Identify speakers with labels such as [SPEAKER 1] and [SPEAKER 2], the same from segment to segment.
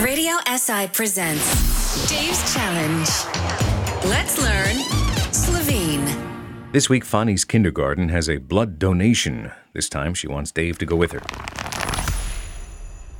[SPEAKER 1] Radio SI presents Dave's Challenge. Let's learn Slovene.
[SPEAKER 2] This week, Fanny's kindergarten has a blood donation. This time, she wants Dave to go with her.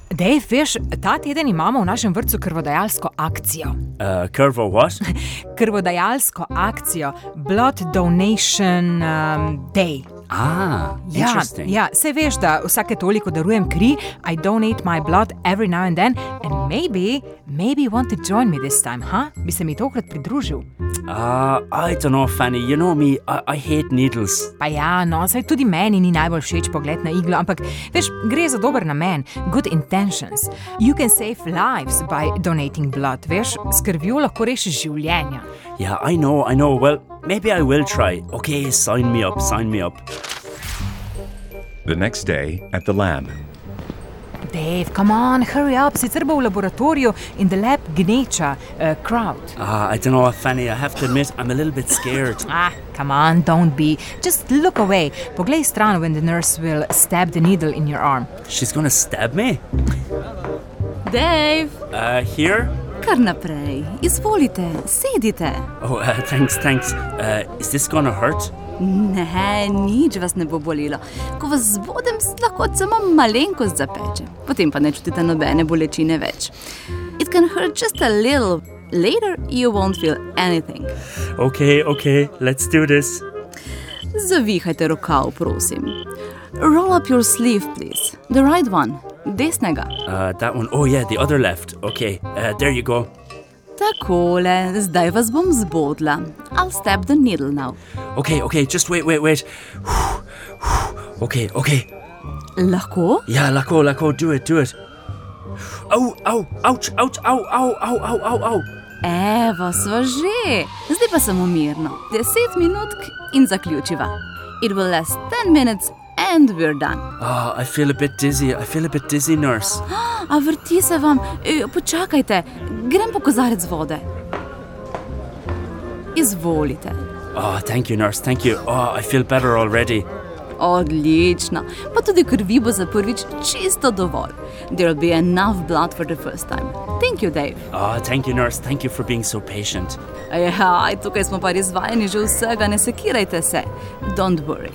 [SPEAKER 3] Dej, veš, ta teden imamo v našem vrtu krvodajalsko akcijo.
[SPEAKER 4] Uh, Curvo what?
[SPEAKER 3] Krvodajalsko akcijo Blood Donation um, Day.
[SPEAKER 4] Ah,
[SPEAKER 3] Ja, ja, se veš, da vsake toliko darujem kri, I donate my blood every now and then, and maybe, maybe you want to join me this time, ha? Bi se mi tokrat pridružil?
[SPEAKER 4] Uh, I don't know, Fanny. You know me, I, I hate needles.
[SPEAKER 3] Pa ja, no, saj tudi meni ni najbolj všeč pogled na iglo, ampak veš, gre za dober namen, good intentions. You can save lives by donating blood, veš, s krvjo lahko rešiš življenja.
[SPEAKER 4] Yeah, I know, I know. Well, maybe I will try. Okay, sign me up, sign me up.
[SPEAKER 2] The next day, at the lab,
[SPEAKER 3] Dave, come on, hurry up, sicer bo v laboratoriju in the lab gneča, uh, crowd.
[SPEAKER 4] Uh, I don't know, Fanny. I have to admit, I'm a little bit scared.
[SPEAKER 3] Ah, come on, don't be. Just look away. Poglej stran when the nurse will stab the needle in your arm.
[SPEAKER 4] She's gonna stab me?
[SPEAKER 5] Dave,
[SPEAKER 4] Uh, here?
[SPEAKER 5] Kar naprej, izvolite, sedite.
[SPEAKER 4] Oh, uh, thanks, thanks. Uh, is this gonna hurt?
[SPEAKER 5] Ne, nič vas ne bo bolelo. Ko vas zbudem, lahko samo malenkost zapeče, potem pa ne čutite nobene bolečine več. It can hurt just a little. Later, you won't feel anything.
[SPEAKER 4] Okay, okay, let's do this.
[SPEAKER 5] Zavihajte rokav, prosim. Roll up your sleeve, please. The right one, desnega.
[SPEAKER 4] Uh, that one. Oh, yeah, the other left. Okay, uh, there you go.
[SPEAKER 5] Takole, zdaj vas bom zbodla. I'll stab the needle now.
[SPEAKER 4] Okay, okay, just wait, wait, wait. Okay, okay.
[SPEAKER 5] Lahko?
[SPEAKER 4] Yeah, Lako, Lako, do it, do it. Oh, ow, ouch, ouch, ow, ow, ow, ow, ow, ow.
[SPEAKER 5] Evo, sva že. Zdaj pa samo mirno. Deset minutk in zaključiva. It will last 10 minutes and we're done.
[SPEAKER 4] Oh, I feel a bit dizzy. I feel a bit dizzy, nurse.
[SPEAKER 5] A vrti se vam, e, počakajte, grem po kozarec vode. Izvolite.
[SPEAKER 4] Oh, thank you, nurse. Thank you. Oh, I feel better already.
[SPEAKER 5] Odlično, pa tudi krvi bo za prvič čisto dovolj. There'll be enough blood for the first time. Thank you, Dave.
[SPEAKER 4] Oh, thank you, nurse. Thank you for being so patient.
[SPEAKER 5] Ja, tukaj smo pa res vajeni že vsega, ne sekirajte se. Don't worry.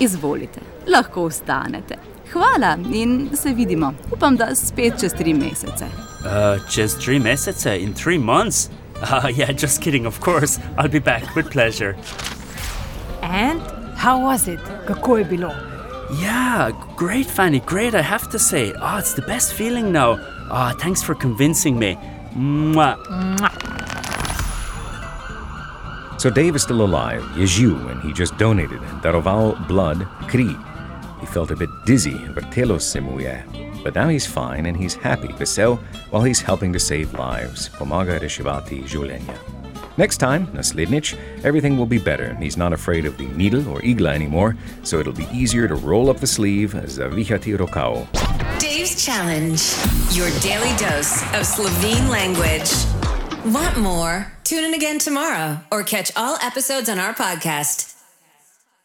[SPEAKER 5] Izvolite, lahko vstanete. Hvala in se vidimo. Upam, da spet čez tri mesece.
[SPEAKER 4] Uh, just three mesece in three months? Uh, yeah, just kidding, of course. I'll be back with pleasure.
[SPEAKER 3] And how was it? Kako je bilo?
[SPEAKER 4] Yeah, great, Fanny. Great, I have to say. Oh, it's the best feeling now. Oh, thanks for convincing me. Mwah. Mwah.
[SPEAKER 2] so Dave is still alive, Jeju, and he just donated daroval blood kri. He felt a bit dizzy, vrtelo se mu. But now he's fine and he's happy, vesel, while he's helping to save lives, pomaga reševati življenja. Next time, naslednjič, everything will be better. And he's not afraid of the needle or igla anymore, so it'll be easier to roll up the sleeve, zavihati rokao.
[SPEAKER 1] Dave's Challenge. Your daily dose of Slovene language. Want more? Tune in again tomorrow or catch all episodes on our podcast.